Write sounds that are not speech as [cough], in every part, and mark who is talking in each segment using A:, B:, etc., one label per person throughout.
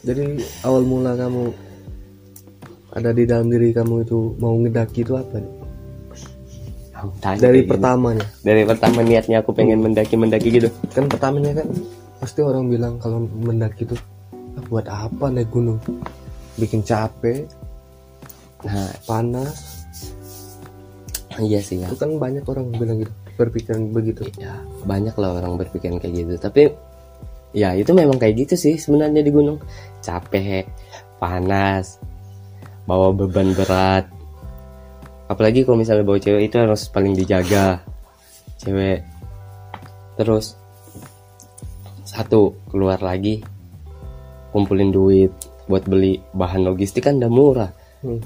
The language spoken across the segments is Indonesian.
A: Jadi awal mula kamu ada di dalam diri kamu itu mau ngedaki itu apa? nih?
B: Tanya
A: Dari pertamanya.
B: dari pertama niatnya aku pengen mendaki mendaki gitu
A: Kan pertamanya kan pasti orang bilang kalau mendaki itu "Ah, buat apa naik gunung? Bikin capek,
B: nah
A: panas.
B: iya sih ya
A: Itu kan banyak orang bilang gitu, berpikiran begitu.
B: ya banyak lah orang berpikiran kayak gitu tapi ya itu memang kayak gitu sih sebenarnya di gunung. Capek panas bawa beban berat. Apalagi kalau misalnya bawa cewek itu harus paling dijaga. Cewek. Terus satu keluar lagi kumpulin duit buat beli bahan logistik kan udah murah.
A: Hmm.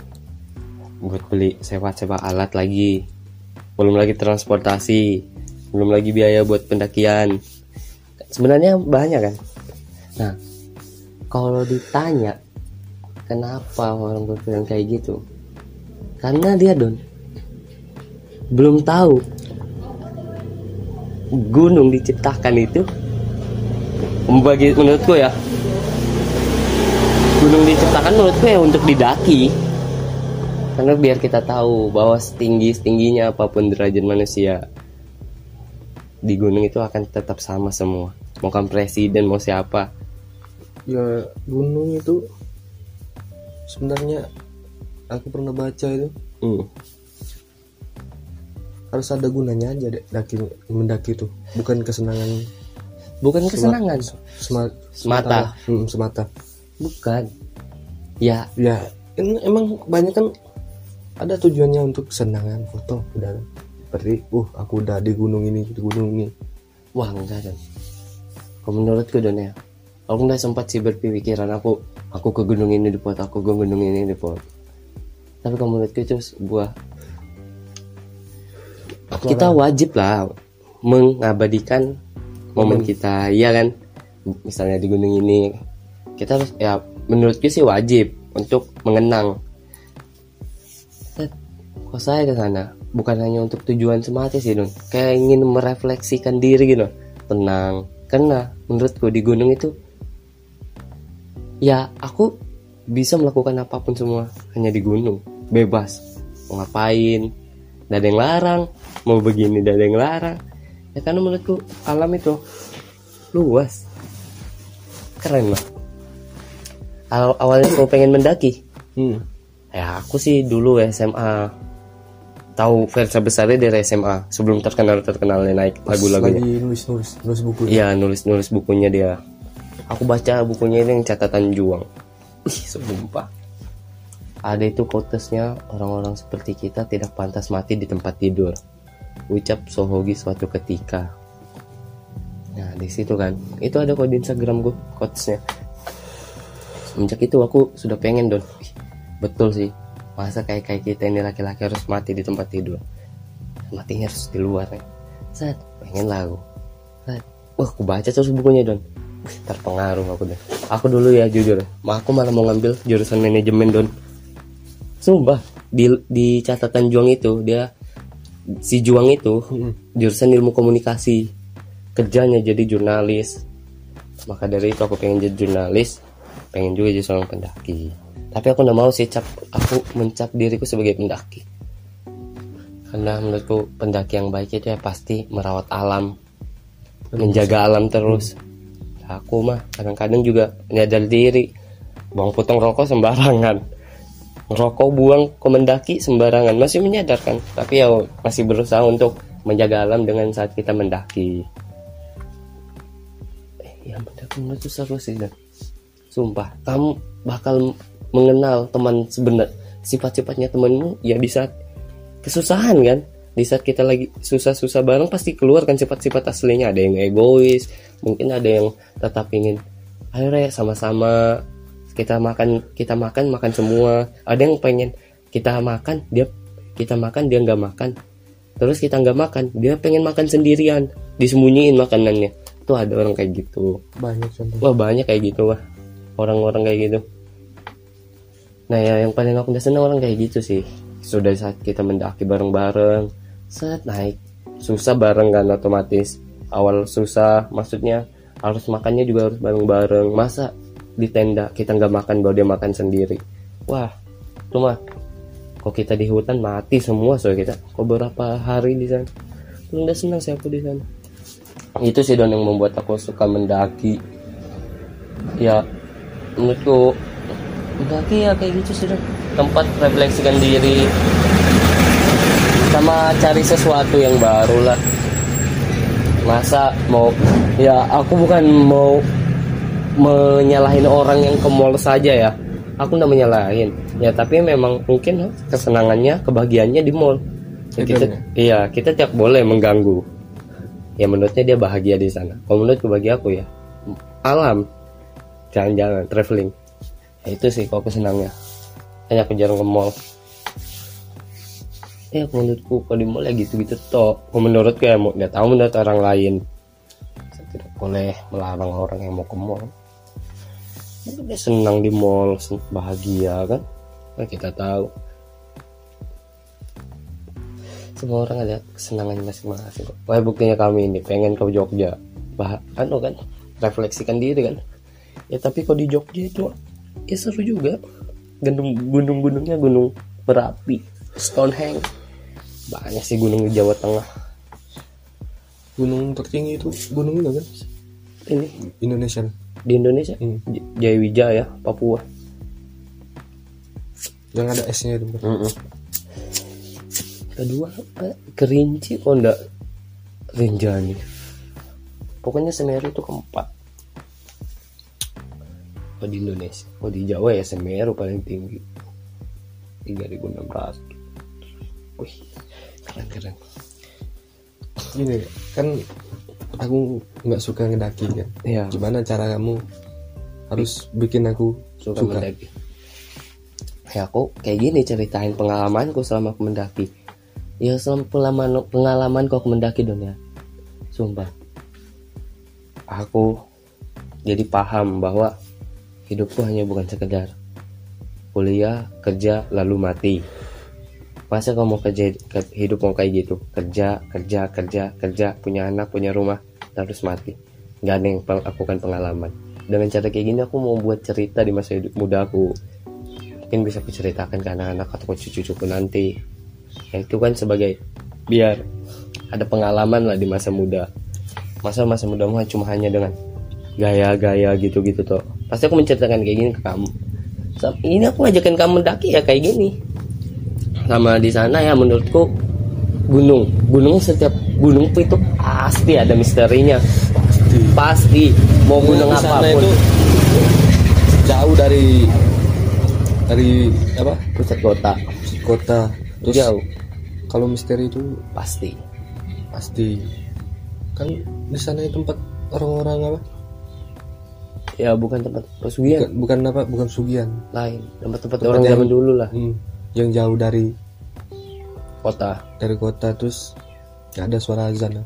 B: buat beli sewa-sewa alat lagi. Belum lagi transportasi belum lagi biaya buat pendakian sebenarnya banyak kan. Nah kalau ditanya kenapa orang berpikiran kayak gitu karena dia don belum tahu gunung diciptakan itu bagi menurutku ya gunung diciptakan menurutku ya untuk didaki. Karena biar kita tahu bahwa setinggi setingginya apa pun derajat manusia di gunung itu akan tetap sama semua mau kan presiden mau siapa?
A: Ya gunung itu sebenarnya aku pernah baca itu.
B: Hmm.
A: harus ada gunanya aja daki mendaki itu. Bukan kesenangan.
B: Bukan kesenangan.
A: sema-
B: Semata.
A: Hmm, semata.
B: Bukan. Ya.
A: Ya ini emang banyak kan ada tujuannya untuk kesenangan foto udah. Seperti uh aku udah di gunung ini di gunung ini.
B: Wah enggak dan kalau menurutku don ya aku nggak sempat sih berpikiran aku aku ke gunung ini di pot aku ke gunung ini di pot tapi kalau menurutku itu sebuah kita wajib lah mengabadikan momen kita iya kan? Misalnya di gunung ini kita harus ya menurutku sih wajib untuk mengenang kok saya ke sana. Bukan hanya untuk tujuan semata sih don kayak ingin merefleksikan diri gitu. Tenang karena menurutku di gunung itu ya aku bisa melakukan apa pun semua hanya di gunung. Bebas. Mau ngapain? Gak ada yang larang. Mau begini gak ada yang larang. Ya karena menurutku alam itu luas. Keren lah. Aw- awalnya aku pengen mendaki.
A: Hmm.
B: ya aku sih dulu SMA tahu Versa besarnya dari SMA sebelum terkenal terkenalnya naik lagu-lagunya
A: lagi nulis nulis nulis buku
B: Iya nulis nulis bukunya dia. Aku baca bukunya ini yang catatan juang. Ih sumpah. Ada itu quotesnya orang-orang seperti kita tidak pantas mati di tempat tidur. Ucap Sohogi suatu ketika. Nah di situ kan itu ada kode Instagram gue quotesnya. Semenjak itu aku sudah pengen don. Ih, betul sih. Masa kayak kayak kita ini laki-laki harus mati di tempat tidur. Matinya harus di luar ya. Set, pengen lah aku. Set, Wah, aku baca terus bukunya don. Wih, terpengaruh aku deh. Aku dulu ya jujur, ma aku malah mau ngambil jurusan manajemen don. Sumpah, di di catatan Juang itu dia si Juang itu jurusan ilmu komunikasi. Kerjanya jadi jurnalis. Maka dari itu aku pengen jadi jurnalis, pengen juga jadi seorang pendaki. Tapi aku nggak mau sih cap aku mencap diriku sebagai pendaki. Karena menurutku pendaki yang baik itu ya pasti merawat alam, menjaga alam terus. Aku mah kadang-kadang juga menyadar diri, buang potong rokok sembarangan, ngerokok buang ke mendaki sembarangan, masih menyadarkan. Tapi ya masih berusaha untuk menjaga alam dengan saat kita mendaki. Eh, yang mendaki menurutku seru sih dan sumpah kamu bakal mengenal teman sebenar sifat-sifatnya temanmu ya di saat kesusahan kan? Di saat kita lagi susah-susah bareng pasti keluar kan sifat-sifat aslinya. Ada yang egois mungkin ada yang tetap ingin ayo re sama-sama kita makan kita makan makan semua. Ada yang pengen kita makan dia kita makan dia nggak makan. Terus kita nggak makan dia pengen makan sendirian disembunyiin makanannya. Tuh ada orang kayak gitu.
A: Banyak contoh.
B: Wah banyak kayak gitu wah. Orang-orang kayak gitu nah ya yang paling aku udah seneng orang kayak gitu sih. Sudah saat kita mendaki bareng-bareng saat naik. Susah bareng kan otomatis. Awal susah maksudnya harus makannya juga harus bareng-bareng. Masa di tenda kita nggak makan baru dia makan sendiri? Wah itu mah kok kita di hutan mati semua soalnya kita? Kok beberapa hari di sana? Udah senang sih aku di sana. Itu sih don yang membuat aku suka mendaki. Ya menurutku mendaki ya kayak gitu sih don tempat refleksikan diri. Sama cari sesuatu yang baru lah. Masa mau ya aku bukan mau menyalahin orang yang ke mall saja ya. Aku nggak menyalahin. Ya tapi memang mungkin kesenangannya kebahagiaannya di mall. Ya, kita iya kita tidak boleh mengganggu. Ya menurutnya dia bahagia di sana. Kalau menurutku bagi aku ya alam. Jalan-jalan traveling itu sih kalau kesenangnya hanya aku jarang ke mall. Ya menurutku kalau di mall ya gitu-gitu toh. Menurutku ya nggak tahu menurut orang lain. Saya tidak boleh melarang orang yang mau ke mall. Dia senang di mall bahagia kan? Nah, kita tahu. Semua orang ada kesenangannya masing-masing kok. Wah buktinya kami ini pengen ke Jogja. Bah kan kan? Refleksikan diri kan? Ya tapi kalau di Jogja itu ya seru juga. Gunung gunung-gunungnya gunung berapi Stonehenge. Banyak sih gunung di Jawa Tengah.
A: Gunung tertinggi itu gunung itu kan?
B: Ini.
A: Indonesia.
B: Di Indonesia?
A: Hmm.
B: Jayawijaya Papua.
A: Yang ada esnya itu
B: kedua apa? Kerinci kok enggak. Rinjani pokoknya Semeru itu keempat oh di Indonesia? Oh di Jawa ya Semeru paling tinggi. 3600 wih keren keren.
A: Gini kan aku nggak suka ngedaki kan?
B: Ya
A: gimana cara kamu harus bikin aku
B: suka,
A: suka,
B: mendaki? Ya aku kayak gini ceritain pengalamanku selama aku mendaki. Ya selama pengalaman pengalaman aku mendaki don ya sumpah. Aku jadi paham bahwa hidupku hanya bukan sekedar kuliah kerja lalu mati. Masa kamu kerja ke- hidup mau kayak gitu? Kerja kerja kerja kerja punya anak punya rumah terus mati. Nggak ada yang lakukan pengalaman. Dengan cara kayak gini aku mau buat cerita di masa hidup muda aku. Mungkin bisa aku ceritakan ke anak-anak atau cucu-cucuku nanti. Yang itu kan sebagai biar ada pengalaman lah di masa muda. Masa masa muda mah cuma hanya dengan gaya-gaya gitu-gitu tuh pasti aku menceritakan kayak gini ke kamu. Ini aku ngajakin kamu mendaki ya kayak gini. Sama di sana ya menurutku gunung. Gunung setiap gunung itu pasti ada misterinya. Pasti. Mau gunung
A: Di sana
B: apa pun.
A: itu jauh dari dari apa?
B: Pusat kota.
A: Kota. Terus
B: jauh.
A: kalau misteri itu?
B: Pasti.
A: Pasti. Kan di sana itu tempat orang-orang apa
B: ya bukan tempat pesugihan.
A: Bukan, bukan apa bukan sugian
B: lain tempat-tempat
A: Tempat
B: orang
A: yang-
B: zaman dulu lah.
A: Hmm, yang jauh dari
B: kota.
A: dari kota terus nggak ada suara azan ya.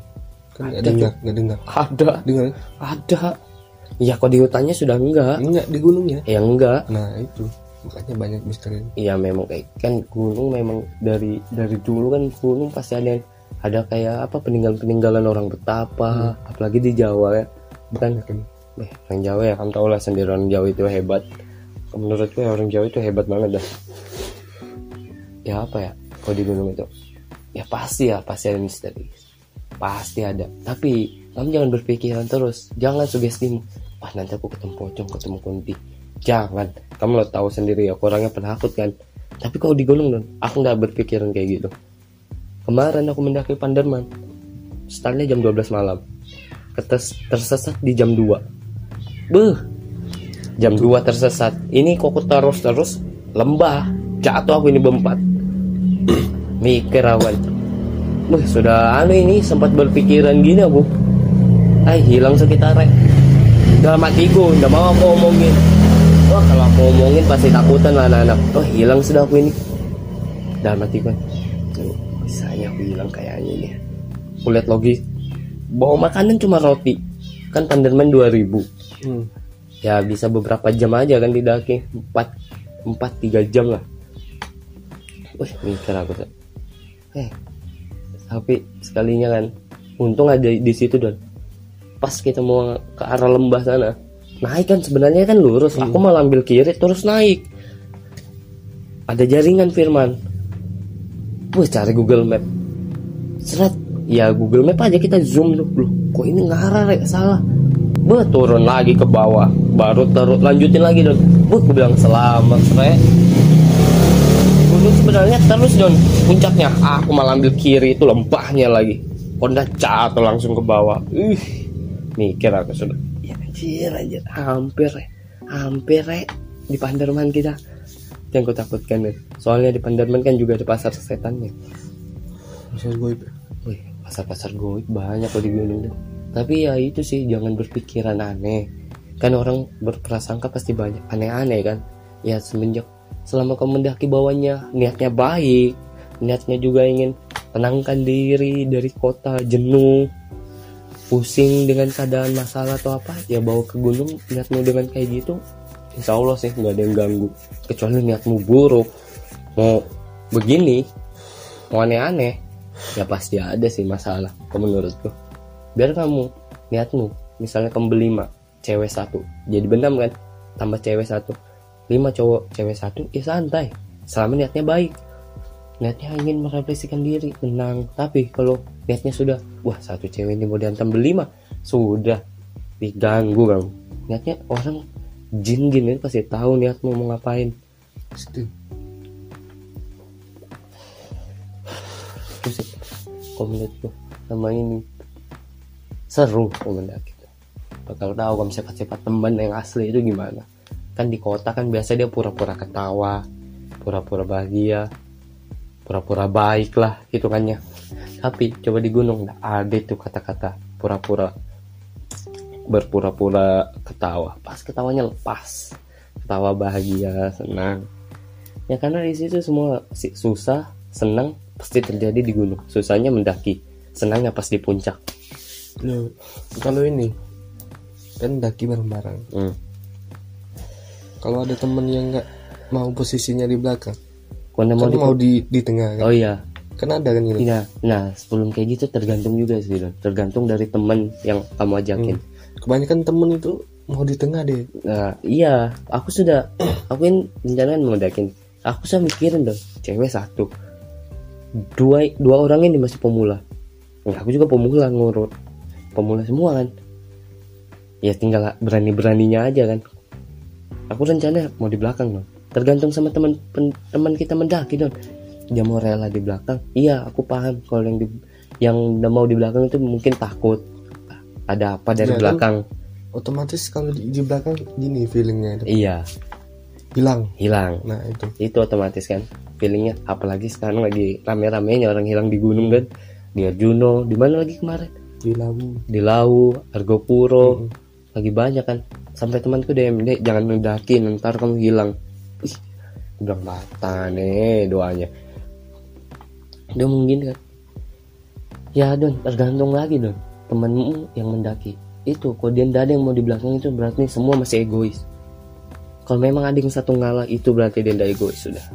A: kan nggak
B: Ada,
A: dengar nggak dengar.
B: Ada.
A: Dengar?
B: Ada. Ya kok di hutannya sudah enggak.
A: Enggak di gunungnya?
B: Ya enggak.
A: Nah itu. Makanya banyak misteri.
B: Iya memang kayak kan gunung memang dari dari dulu kan gunung pasti ada yang ada kayak apa peninggalan-peninggalan orang betapa apalagi di Jawa ya. Bukan?
A: Kan
B: eh, orang Jawa ya kan tau lah sendiri orang Jawa itu hebat. Menurutku ya orang Jawa itu hebat banget dah. Ya apa ya kalau di gunung itu? Ya pasti ya pasti ada misteri. Pasti ada. Tapi kamu jangan berpikiran terus. Jangan sugestimu. Wah nanti aku ketemu pocong ketemu kunti. Jangan. Kamu lo tahu sendiri ya orangnya penakut kan. Tapi kalau di gunung don aku nggak berpikiran kayak gitu. Kemarin aku mendaki Panderman. Startnya jam 12 malam. Ketes, tersesat di jam 2 Beuh. Jam 2 tersesat. Ini kok terus terus lembah. Jatuh aku ini berempat. [clears throat] Mikir awan Beuh, sudah anu ini sempat berpikiran gini aku. Ay hilang sekitarnya dalam hatiku udah mau aku omongin. Wah kalau aku omongin pasti takutan anak-anak. Oh hilang sudah aku ini. Dalam hatiku "Tuh, bisanya aku hilang kayaknya ini. Aku lihat logis bawa makanan cuma roti. Kan Panderman 2000
A: hmm.
B: ya bisa beberapa jam aja kan di daki. 4 4 3 jam lah. Wih mikir aku tuh eh tapi sekalinya kan. Untung ada di situ dan pas kita mau ke arah lembah sana. Naik kan sebenarnya kan lurus. Aku malah ambil kiri terus naik. Ada jaringan Firman. Wah cari Google Map. Seret. Ya Google Map aja kita zoom Loh kok ini ngarah rek? Salah Bah turun lagi ke bawah. Baru taruh lanjutin lagi dong Wah aku bilang selamat rek Gunung sebenarnya terus don Puncaknya. Ah, Aku malah ambil kiri itu lembahnya lagi. Honda jatuh langsung ke bawah. Ih Mikir aku sudah. Ya anjir anjir. Hampir Hampir rek Di Panderman kita. Yang aku takutkan deh. Soalnya di Panderman kan juga ada pasar setannya
A: Bisa gue
B: Wih, pasar-pasar goib banyak kok di gunung. Tapi ya itu sih jangan berpikiran aneh. Kan orang berprasangka pasti banyak aneh-aneh kan. Ya semenjak selama kau mendaki bawahnya niatnya baik, niatnya juga ingin tenangkan diri dari kota jenuh, pusing dengan keadaan masalah atau apa, ya bawa ke gunung niatmu dengan kayak gitu, insya Allah sih nggak ada yang ganggu. Kecuali niatmu buruk, mau begini, mau aneh-aneh, ya pasti ada sih masalah menurutku biar kamu niatmu misalnya kamu berlima cewek satu. Jadi benam kan? Tambah cewek satu. Lima cowok cewek satu ya santai. Selama niatnya baik. Niatnya ingin merefleksikan diri menang. Tapi kalau niatnya sudah wah satu cewek ini mau diantam berlima sudah. Diganggu kamu. Niatnya orang jin-jin itu pasti tahu niatmu mau ngapain.
A: Pasti.
B: Itu sih komunitas sama ini seru komunitas kita bakal tahu kamu sifat-sifat teman yang asli itu gimana. Kan di kota kan biasa dia pura-pura ketawa pura-pura bahagia pura-pura baik lah hitungannya tapi coba di gunung nggak ada itu kata-kata pura-pura berpura-pura ketawa. Pas ketawanya lepas ketawa bahagia senang. Ya karena di situ semua susah senang pasti terjadi di gunung. Susahnya mendaki senangnya pas di puncak
A: Loh, kalau ini kan daki bareng-bareng
B: hmm.
A: kalau ada temen yang nggak mau posisinya di belakang
B: Karena mau
A: kan
B: di
A: mau di di tengah kan,
B: oh iya
A: kan ada kan ini
B: Nah, nah sebelum kayak gitu tergantung juga sih Don. tergantung dari teman yang kamu ajakin
A: kebanyakan temen itu mau di tengah deh
B: Nah, iya, aku sudah [clears throat] aku kan rencana mau dakin. Aku sudah mikirin dong, cewek satu. Dua dua orang ini masih pemula. Nah, aku juga pemula ngurut. Pemula semua kan. Ya tinggal berani-beraninya aja kan. Aku rencana mau di belakang dong. Tergantung sama teman teman kita mendaki dong. Dia mau rela di belakang. Iya, aku paham kalau yang di yang mau di belakang itu mungkin takut ada apa dari
A: Ya, kan?
B: belakang.
A: otomatis kalau di, di belakang gini feelingnya itu
B: Iya,
A: hilang
B: hilang.
A: nah itu
B: itu otomatis kan feelingnya apalagi sekarang lagi rame-ramenya orang hilang di gunung kan di Arjuno di mana lagi kemarin
A: di lawu.
B: Di Lau Argopuro. Lagi banyak kan. Sampai temanku DM deh jangan mendaki ntar kamu hilang. Ih bilang mata nih doanya. Dia mungkin kan. Ya don tergantung lagi don. Temanmu yang mendaki. Itu kalau dia ada yang mau di belakang itu berarti semua masih egois. Kalau memang ada yang satu ngalah itu berarti dia egois sudah.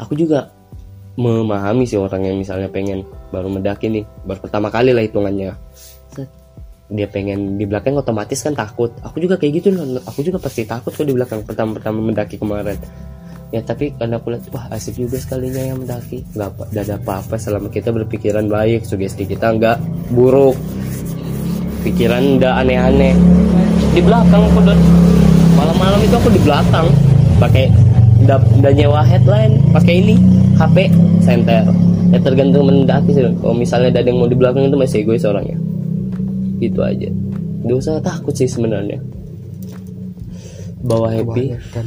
B: Aku juga memahami sih orang yang misalnya pengen baru mendaki nih baru pertama kali lah hitungannya. Dia pengen di belakang otomatis kan takut. Aku juga kayak gitu loh aku juga pasti takut kok di belakang pertama-pertama mendaki kemarin. Ya tapi karena aku lihat wah asik juga sekalinya yang mendaki. Nggak apa ada apa-apa selama kita berpikiran baik sugesti kita nggak buruk. Pikiran nggak aneh-aneh. Di belakang aku malam-malam itu aku di belakang pakai udah, udah nyewa headline pakai ini HP center. Ya tergantung mendaki sih kalau misalnya ada yang mau di belakang itu masih egois orangnya. Gitu aja. Gak usah takut sih sebenarnya. Bawa happy.
A: Kebanyakan.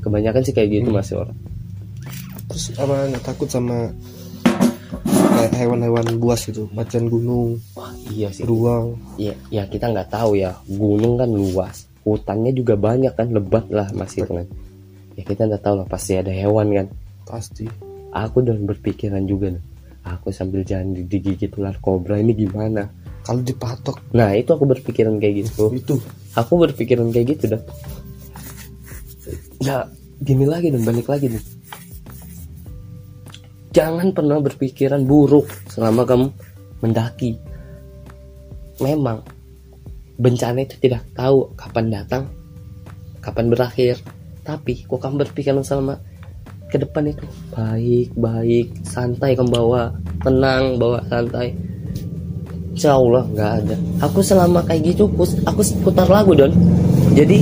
B: Kebanyakan sih kayak gitu masih orang
A: terus apa takut sama kayak hewan-hewan buas gitu? Macan gunung
B: wah iya sih.
A: beruang.
B: Ya ya kita nggak tahu ya. Gunung kan luas. Hutannya juga banyak kan lebat lah masih itu kan ya kita nggak tahu lah pasti ada hewan kan.
A: Pasti.
B: Aku udah berpikiran juga nih. Aku sambil jalan di- digigit ular kobra ini gimana?
A: Kalau dipatok.
B: Nah itu aku berpikiran kayak gitu.
A: Itu.
B: Aku berpikiran kayak gitu dah. Ya gini lagi dan balik lagi nih. Jangan pernah berpikiran buruk selama kamu mendaki. Memang bencana itu tidak tahu kapan datang kapan berakhir tapi kok kamu berpikiran selama ke depan itu. Baik baik santai kamu bawa tenang bawa santai. Insya Allah nggak ada. Aku selama kayak gitu aku, aku putar lagu don. Jadi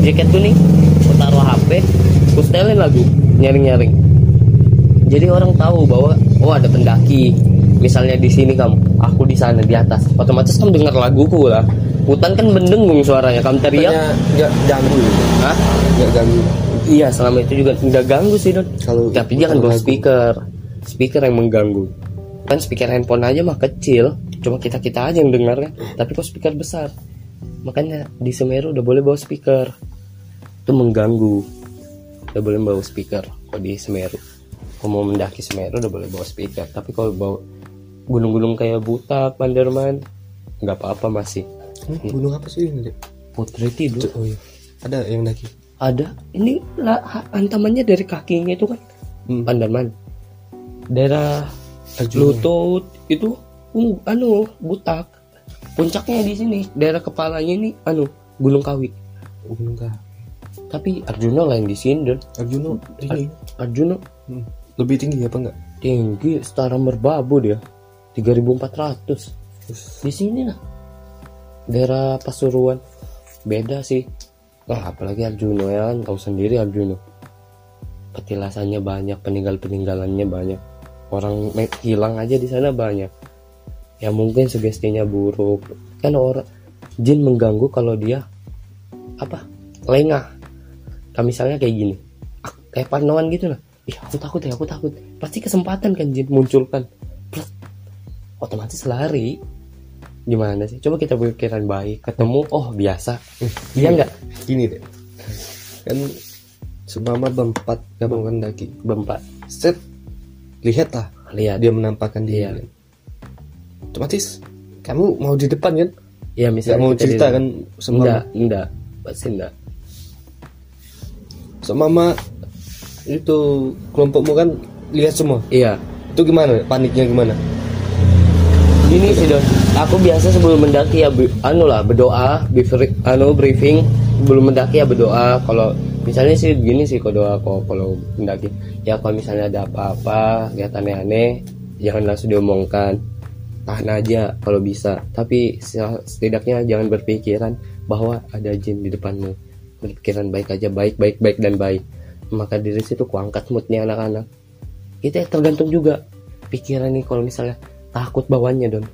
B: jaket tuh nih aku taruh HP aku setelin lagu nyaring-nyaring. Jadi orang tahu bahwa oh ada pendaki. Misalnya di sini kamu aku di sana di atas. Otomatis kamu dengar laguku lah hutan kan mendengung suaranya. Kamu teriak
A: nggak ganggu.
B: Hah?
A: nggak ganggu.
B: Iya selama itu juga nggak ganggu sih don
A: kalau
B: tapi jangan bawa speaker. Speaker yang mengganggu. Kan speaker handphone aja mah kecil. Cuma kita kita aja yang dengar kan. Tapi kok speaker besar? Makanya di Semeru udah boleh bawa speaker. Itu mengganggu. Udah boleh bawa speaker. Kalau di Semeru. Kalau mau mendaki Semeru udah boleh bawa speaker. Tapi kalau bawa gunung-gunung kayak Butak, Panderman nggak apa-apa masih
A: Hmm, gunung apa sih ini?
B: Putri tidur.
A: Oh iya. Ada yang daki
B: ada. Ini lah ha- hantamannya dari kakinya itu kan?
A: Hmm.
B: Panderman daerah
A: Arjuna.
B: lutut itu uh, anu butak. Puncaknya di sini daerah kepalanya ini anu Gunung Kawi.
A: Oh, gunung kah
B: tapi Arjuna lain di sini dan
A: Arjuna tinggi.
B: Arjuna.
A: Hmm. lebih tinggi apa enggak?
B: Tinggi setara merbabu dia. 3400
A: Terus,
B: di sini lah daerah Pasuruan. Beda sih. Wah apalagi Arjuna ya kan? Tahu sendiri Arjuna. Petilasannya banyak peninggal peninggalannya banyak. Orang hilang aja di sana banyak. Ya mungkin sugestinya buruk. Kan orang jin mengganggu kalau dia apa? Lengah. Kayak misalnya kayak gini. Ah, kayak parnoan gitu lah. Ih aku takut ya aku takut. Pasti kesempatan kan jin munculkan. Otomatis lari gimana sih? Coba kita berpikiran baik ketemu oh biasa. Iya nggak?
A: gini deh. Kan seumpama berempat gabung kan daki?
B: Bempat.
A: Set lihatlah.
B: Lihat.
A: Dia menampakkan
B: Iya.
A: diri. Kan. otomatis kamu mau di depan kan?
B: Ya
A: nggak
B: misalnya
A: mau
B: kita
A: cerita
B: di-
A: kan
B: enggak
A: seumpama
B: enggak pasti enggak
A: seumpama itu kelompokmu kan lihat semua?
B: Iya.
A: Itu gimana? Paniknya gimana?
B: Gini sih aku biasa sebelum mendaki ya anu lah berdoa, briefing, anu briefing. Sebelum mendaki ya berdoa. Kalau misalnya sih gini sih kalau doa kalau kalau mendaki. Ya kalau misalnya ada apa-apa lihat aneh-aneh jangan langsung diomongkan. Tahan aja kalau bisa. Tapi se- setidaknya jangan berpikiran bahwa ada jin di depanmu. Berpikiran baik aja baik baik baik dan baik. Maka dari situ kuangkat moodnya anak-anak. Kita tergantung juga pikiran nih kalau misalnya takut bawahnya don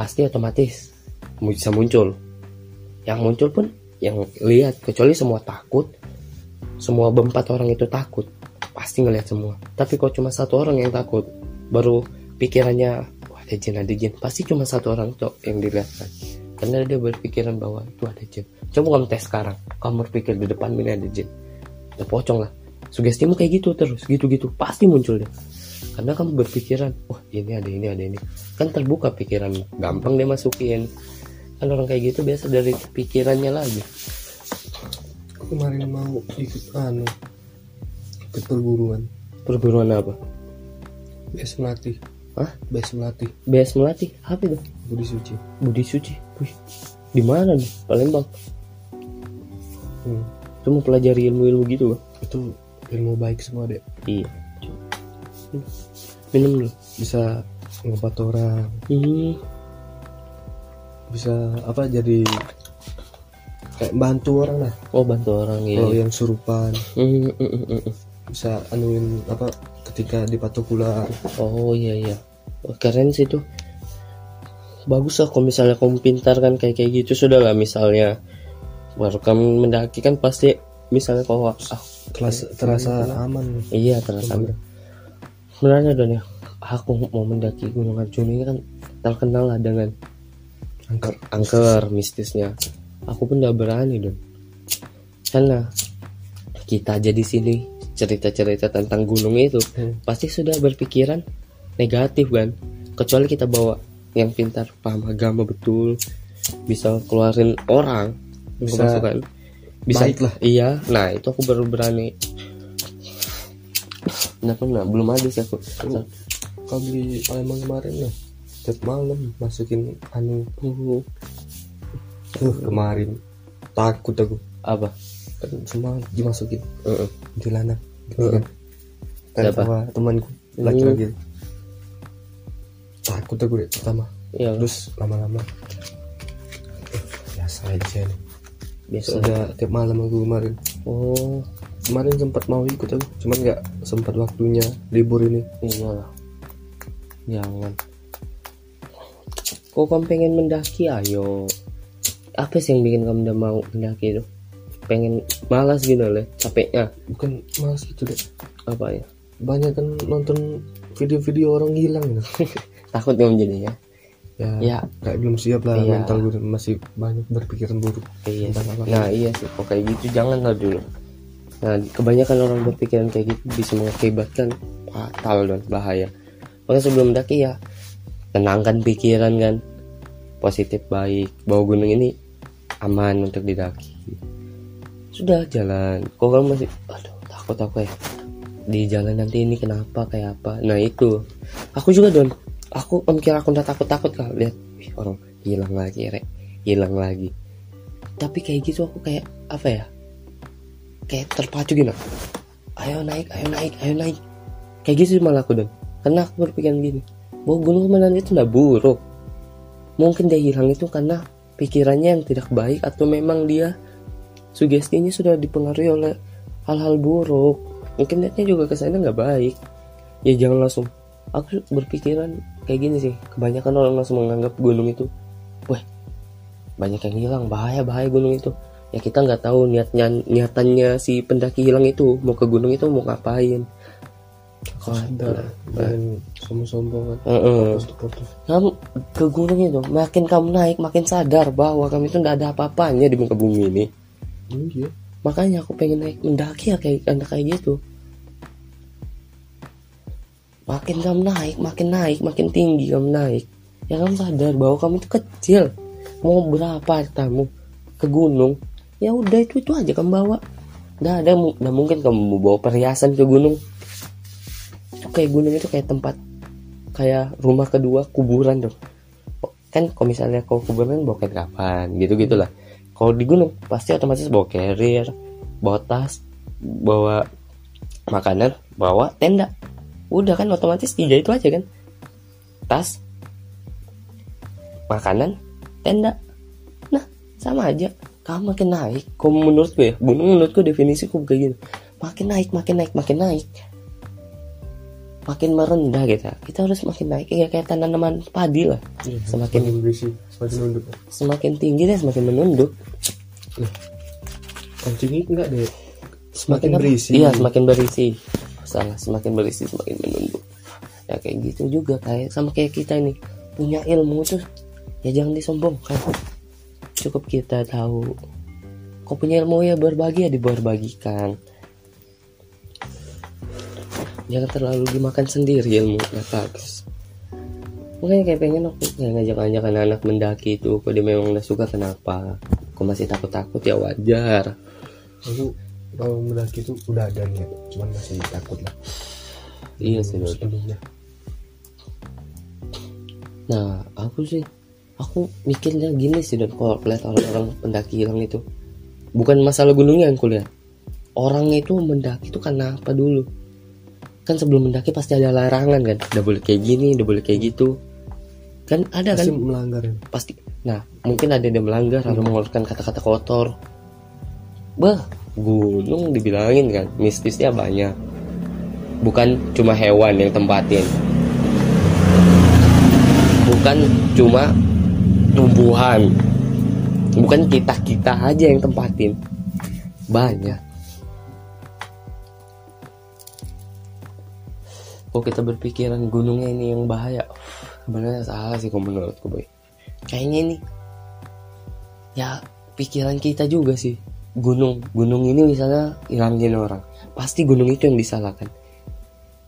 B: pasti otomatis bisa muncul. Yang muncul pun yang lihat kecuali semua takut semua berempat orang itu takut pasti ngelihat semua. Tapi kalau cuma satu orang yang takut baru pikirannya wah ada jin ada jin pasti cuma satu orang tuh yang dilihat kan. Karena dia berpikiran bahwa itu ada jin. Coba kamu tes sekarang. Kamu berpikir di depan ini ada jin. Ya pocong lah. Sugestimu kayak gitu terus gitu-gitu. Pasti muncul deh karena kamu berpikiran wah ini ada ini ada ini. Kan terbuka pikiran gampang dia masukin. Kan orang kayak gitu biasa dari pikirannya lagi.
A: Kemarin mau ikut anu ikut perguruan
B: perguruan apa?
A: BS melatih.
B: Hah?
A: BS melatih.
B: BS melatih? Apa itu?
A: Budi Suci.
B: Budi Suci? Wih, di mana nih? Palembang.
A: Hmm.
B: itu mau pelajari ilmu-ilmu gitu loh
A: itu ilmu baik semua deh
B: iya minum dulu
A: bisa ngobat orang.
B: Hmm.
A: bisa apa jadi kayak bantu orang lah.
B: Oh bantu orang ya
A: kalau yang surupan.
B: Hmm, hmm, hmm.
A: bisa anuin apa ketika di patukula
B: oh iya iya. Wah, keren sih tuh bagus lah kalau misalnya kamu pintar kan kayak kayak gitu sudah lah misalnya. Baru kamu mendaki kan pasti misalnya kalau ah,
A: kelas terasa aman.
B: iya terasa sebenarnya don ya aku mau mendaki Gunung Arjuna ini kan terkenal lah dengan
A: angker
B: angker mistisnya aku pun udah berani don karena kita aja di sini cerita-cerita tentang gunung itu
A: Hmm.
B: pasti sudah berpikiran negatif kan kecuali kita bawa yang pintar paham agama betul bisa keluarin orang
A: Bisa
B: kemasukan. bisa
A: baik lah.
B: iya nah itu aku baru berani nah pernah belum ada sih aku.
A: Kalau di Palembang kemarin lah setiap malam masukin anu
B: Uh,
A: tuh kemarin. Takut aku.
B: Apa?
A: Kan semua dimasukin.
B: Heeh.
A: celana gitu
B: Heeh.
A: kan kan sama temanku laki-laki. takut aku deh pertama.
B: Ya
A: terus lama-lama. Biasa aja nih.
B: Biasa.
A: Udah tiap malam aku kemarin.
B: Oh
A: kemarin sempat mau ikut aku cuman nggak sempat waktunya libur ini.
B: Iya. Jangan. Kok kamu pengen mendaki? Ayo. Apa sih yang bikin kamu udah mau mendaki itu? Pengen malas gitu loh capeknya.
A: Bukan malas gitu deh
B: apa ya?
A: Banyak kan nonton video-video orang hilang. Gitu [laughs]
B: takut kamu jadinya
A: ya,
B: ya
A: nggak belum siap lah
B: Iya.
A: mental gue masih banyak berpikiran buruk
B: iya
A: apa?
B: nah iya sih. Kok kayak gitu? Jangan lah dulu nah kebanyakan orang berpikiran kayak gitu bisa mengakibatkan fatal dan bahaya. Makanya sebelum mendaki ya tenangkan pikiran kan. Positif baik. Bahwa gunung ini aman untuk didaki. Sudah jalan. Kok kamu masih aduh takut aku ya? Di jalan nanti ini kenapa kayak apa? Nah itu. Aku juga don. Aku mikir aku udah takut takut kak. Lihat. Wih, orang hilang lagi rek. Hilang lagi. Tapi kayak gitu aku kayak apa ya kayak terpacu gitu. Ayo naik ayo naik ayo naik. Kayak gitu sih malah aku don. Karena aku berpikiran gini bahwa gunung Semenan itu nggak buruk. Mungkin dia hilang itu karena pikirannya yang tidak baik atau memang dia sugestinya sudah dipengaruhi oleh hal-hal buruk. Mungkin niatnya juga ke sana nggak baik. Ya jangan langsung. Aku berpikiran kayak gini sih. Kebanyakan orang langsung menganggap gunung itu wah banyak yang hilang. Bahaya bahaya gunung itu ya kita nggak tahu niatnya niatannya si pendaki hilang itu mau ke gunung itu mau ngapain.
A: Kan.
B: Heeh.
A: foto-foto
B: kamu ke gunung itu makin kamu naik makin sadar bahwa kamu itu nggak ada apa-apanya di muka bumi ini.
A: Iya.
B: Makanya aku pengen naik mendaki ya kayak anak kayak gitu. Makin kamu naik makin naik makin tinggi kamu naik ya kamu sadar bahwa kamu itu kecil. Mau berapa hartamu ke gunung ya udah itu itu aja kamu bawa. Nggak ada nggak mungkin kamu bawa perhiasan ke gunung. Kayak gunung itu kayak tempat kayak rumah kedua kuburan dong kan kalau misalnya kau kuburan bawa kain kapan gitu gitulah kalau di gunung pasti otomatis bawa carrier bawa tas bawa makanan bawa tenda. Udah kan otomatis tiga itu aja kan. Tas makanan tenda. Nah sama aja kamu makin naik. Kalau menurutku ya. Gunung menurutku definisiku kayak gini makin naik makin naik makin naik. Makin merendah kita kita harus makin naik. Ya kayak tanaman padi lah.
A: Iya,
B: Semakin-
A: semakin berisi semakin nunduk
B: semakin tinggi dan semakin menunduk.
A: Kancing ini enggak deh.
B: Semakin
A: semakin berisi.
B: Iya semakin berisi. Salah semakin berisi semakin menunduk. Ya kayak gitu juga kayak sama kayak kita ini. Punya ilmu tuh ya jangan disombongkan cukup kita tahu. Kau punya ilmu ya berbagi ya diberbagikan. Jangan terlalu dimakan sendiri ilmu nggak bagus makanya kayak pengen aku kayak ngajak-ngajak anak-anak mendaki itu kalau dia memang udah suka kenapa? Kok masih takut-takut ya wajar.
A: Aku kalau mendaki itu udah ada niat cuman masih takut lah.
B: Iya sih
A: sebelumnya.
B: Nah, aku sih, aku mikirnya gini sih dan kalau lihat orang-orang pendaki hilang itu, bukan masalah gunungnya yang kulihat. Orang itu mendaki itu karena apa dulu? Kan sebelum mendaki pasti ada larangan kan, udah boleh kayak gini, udah boleh kayak gitu. Kan ada kan?
A: pasti melanggar ya
B: Pasti. Nah, mungkin ada yang melanggar atau mengeluarkan kata-kata kotor. Bah, gunung dibilangin kan, mistisnya banyak. Bukan cuma hewan yang tempatin bukan cuma tumbuhan. Bukan kita kita aja yang tempatin. Banyak. Kok kita berpikiran gunungnya ini yang bahaya? Sebenarnya salah sih kalau menurutku boy. Kayaknya ini ya pikiran kita juga sih. Gunung gunung ini misalnya hilangin orang. Pasti gunung itu yang disalahkan.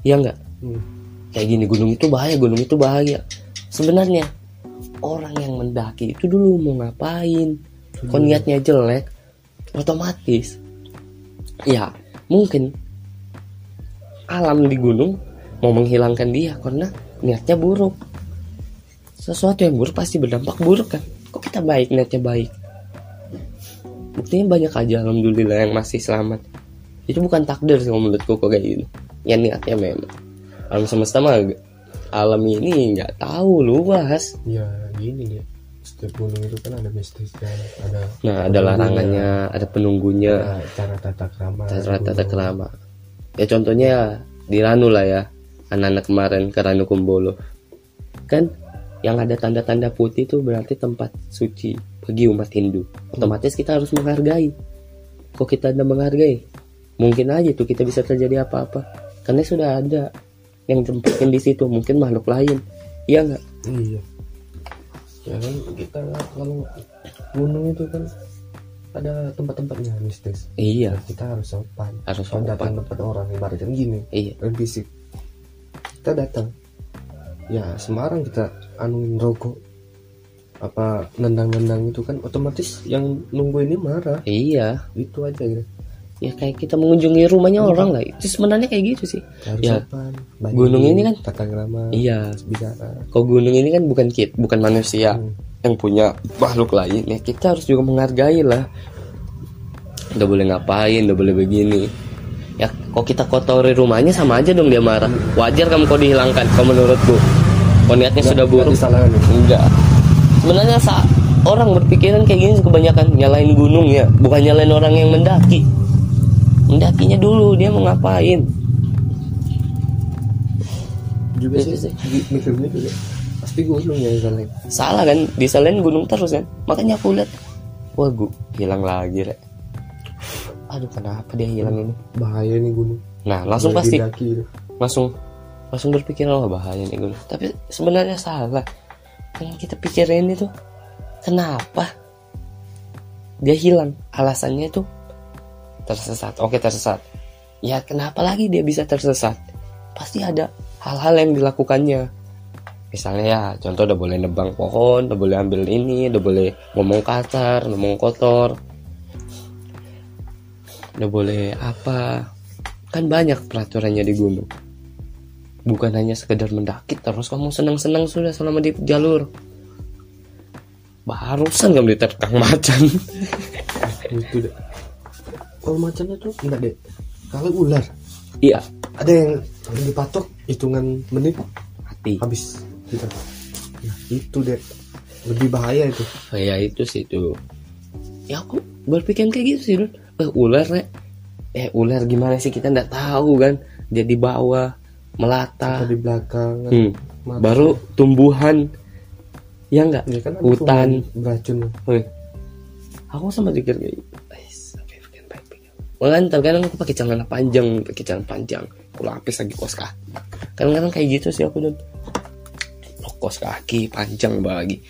B: Ya enggak
A: Hmm.
B: kayak gini gunung itu bahaya gunung itu bahaya. Sebenarnya orang yang mendaki itu dulu mau ngapain? Kok niatnya jelek otomatis. Ya mungkin alam di gunung mau menghilangkan dia karena niatnya buruk. Sesuatu yang buruk pasti berdampak buruk kan? Kok kita baik niatnya baik? Buktinya banyak aja alhamdulillah yang masih selamat. Itu bukan takdir sih kalau menurutku kok kayak gitu. Ya niatnya memang. Alam semesta mah alam ini nggak tahu luas.
A: Ya gini ya. Setiap gunung itu kan ada mistisnya ada
B: nah ada larangannya ada penunggunya.
A: Ada cara tata krama.
B: Cara tata kerama ya contohnya di Ranu lah ya anak-anak kemarin ke Ranu Kumbolo. Kan yang ada tanda-tanda putih itu berarti tempat suci bagi umat Hindu. Otomatis kita harus menghargai. Kok kita tidak menghargai? Mungkin aja tuh kita bisa terjadi apa-apa. Karena sudah ada yang tempatin di situ mungkin makhluk lain. Iya nggak?
A: Iya ya kan kita kalau gunung itu kan ada tempat-tempatnya mistis
B: iya.
A: Kita harus sopan.
B: Harus
A: kalau datang
B: sopan
A: tempat orang ibaratnya gini.
B: Iya.
A: Dan fisik. Kita datang. Ya Semarang kita anuin rokok. Apa nendang-nendang itu kan otomatis yang nunggu ini marah.
B: Iya.
A: Itu aja gitu
B: ya kayak kita mengunjungi rumahnya orang lah itu sebenarnya kayak gitu sih
A: harus
B: Ya,
A: sopan
B: gunung ini kan-
A: tata krama
B: iya
A: bicara
B: Kok gunung ini kan bukan kit, bukan manusia
A: Hmm.
B: yang punya makhluk lain ya kita harus juga menghargai lah. Udah boleh ngapain, udah boleh begini. Ya kok kita kotori rumahnya sama aja dong dia marah. Wajar kamu kok dihilangkan kalau menurutku. Kok niatnya sudah buruk.
A: disalahkan ya?
B: Enggak. Sebenarnya sa orang berpikiran kayak gini kebanyakan nyalain gunung ya, bukan nyalain orang yang mendaki. Mendakinya dulu dia mau ngapain?
A: juga
B: Itu
A: sih. mikirnya juga. Pasti gunung ya misalnya
B: salah kan disalahin gunung terus kan. Makanya aku lihat wah gua hilang lagi rek. Aduh kenapa dia hilang ini?
A: Bahaya nih gunung.
B: Nah langsung pasti
A: itu.
B: langsung langsung berpikir oh bahaya nih gunung. Tapi sebenarnya salah. Yang kita pikirin itu kenapa dia hilang? Alasannya itu tersesat. Oke tersesat. Ya kenapa lagi dia bisa tersesat? Pasti ada hal-hal yang dilakukannya. Misalnya ya contoh udah boleh nebang pohon udah boleh ambil ini udah boleh ngomong kasar ngomong kotor. Udah boleh apa? Kan banyak peraturannya di gunung. Bukan hanya sekedar mendaki terus kamu senang-senang sudah selama di jalur. Barusan kamu diterkang macan.
A: Itu kalau macannya tuh enggak deh kalau ular.
B: Iya.
A: Ada yang dipatok hitungan menit
B: mati.
A: habis. Kita nah, itu deh lebih bahaya itu.
B: Ya itu sih itu ya aku berpikir kayak gitu sih Dun. eh ular eh ular gimana sih? Kita nggak tahu kan. Dia di bawah melata.
A: Kita di belakang
B: Hmm.
A: mati.
B: baru tumbuhan. Ya enggak?
A: Ya kan
B: hutan.
A: beracun.
B: Woi. aku sama pikir kayak "Ais, tapi bikin baik-baik." Makanya terkadang aku pakai celana panjang, pakai celana panjang. Aku lapis lagi kos kaki. Kadang-kadang kayak gitu sih aku dan kos kaki panjang bagi.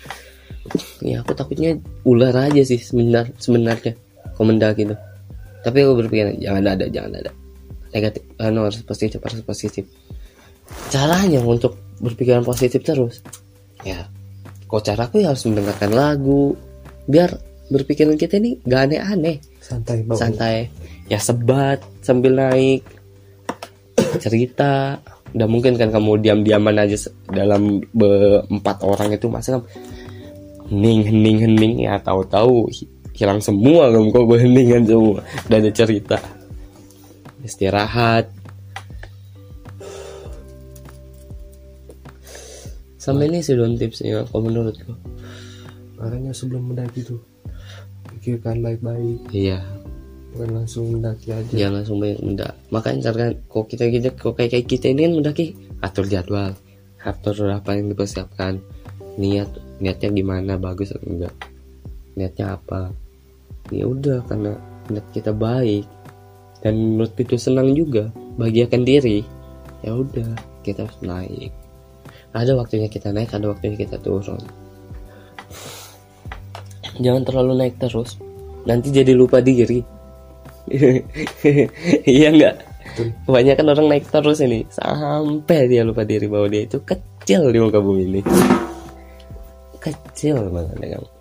B: Ya aku takutnya ular aja sih sebenar sebenarnya komentar gitu. Tapi aku berpikir jangan ada, jangan ada. Negatif, anu harus positif, harus positif. Caranya untuk berpikiran positif terus, ya kok caraku ya harus mendengarkan lagu biar berpikiran kita ini gak aneh-aneh
A: santai bawa
B: santai ya sebat sambil naik. Cerita. Udah mungkin kan kamu diam-diaman aja dalam empat orang itu masa kamu hening hening hening ya tahu-tahu hi- hilang semua kamu kok heningan semua. Udah ada cerita. Istirahat. Sampai ini sih don tipsnya kalau menurutku.
A: Makanya sebelum mendaki tuh pikirkan baik-baik.
B: Iya
A: bukan langsung mendaki aja
B: jangan langsung banyak mendak makanya misalkan kok kita kita kok kayak kayak kita ini kan mendaki atur jadwal. Atur apa yang dipersiapkan. Niat niatnya gimana bagus atau enggak. Niatnya apa. Ya udah karena niat kita baik. Dan menurut itu senang juga bahagiakan diri. Ya udah kita harus naik. Ada waktunya kita naik ada waktunya kita turun. Jangan terlalu naik terus. Nanti jadi lupa diri [laughs] iya enggak kebanyakan orang naik terus ini. Sampai dia lupa diri bahwa dia itu kecil di muka bumi ini. Kecil banget ya kamu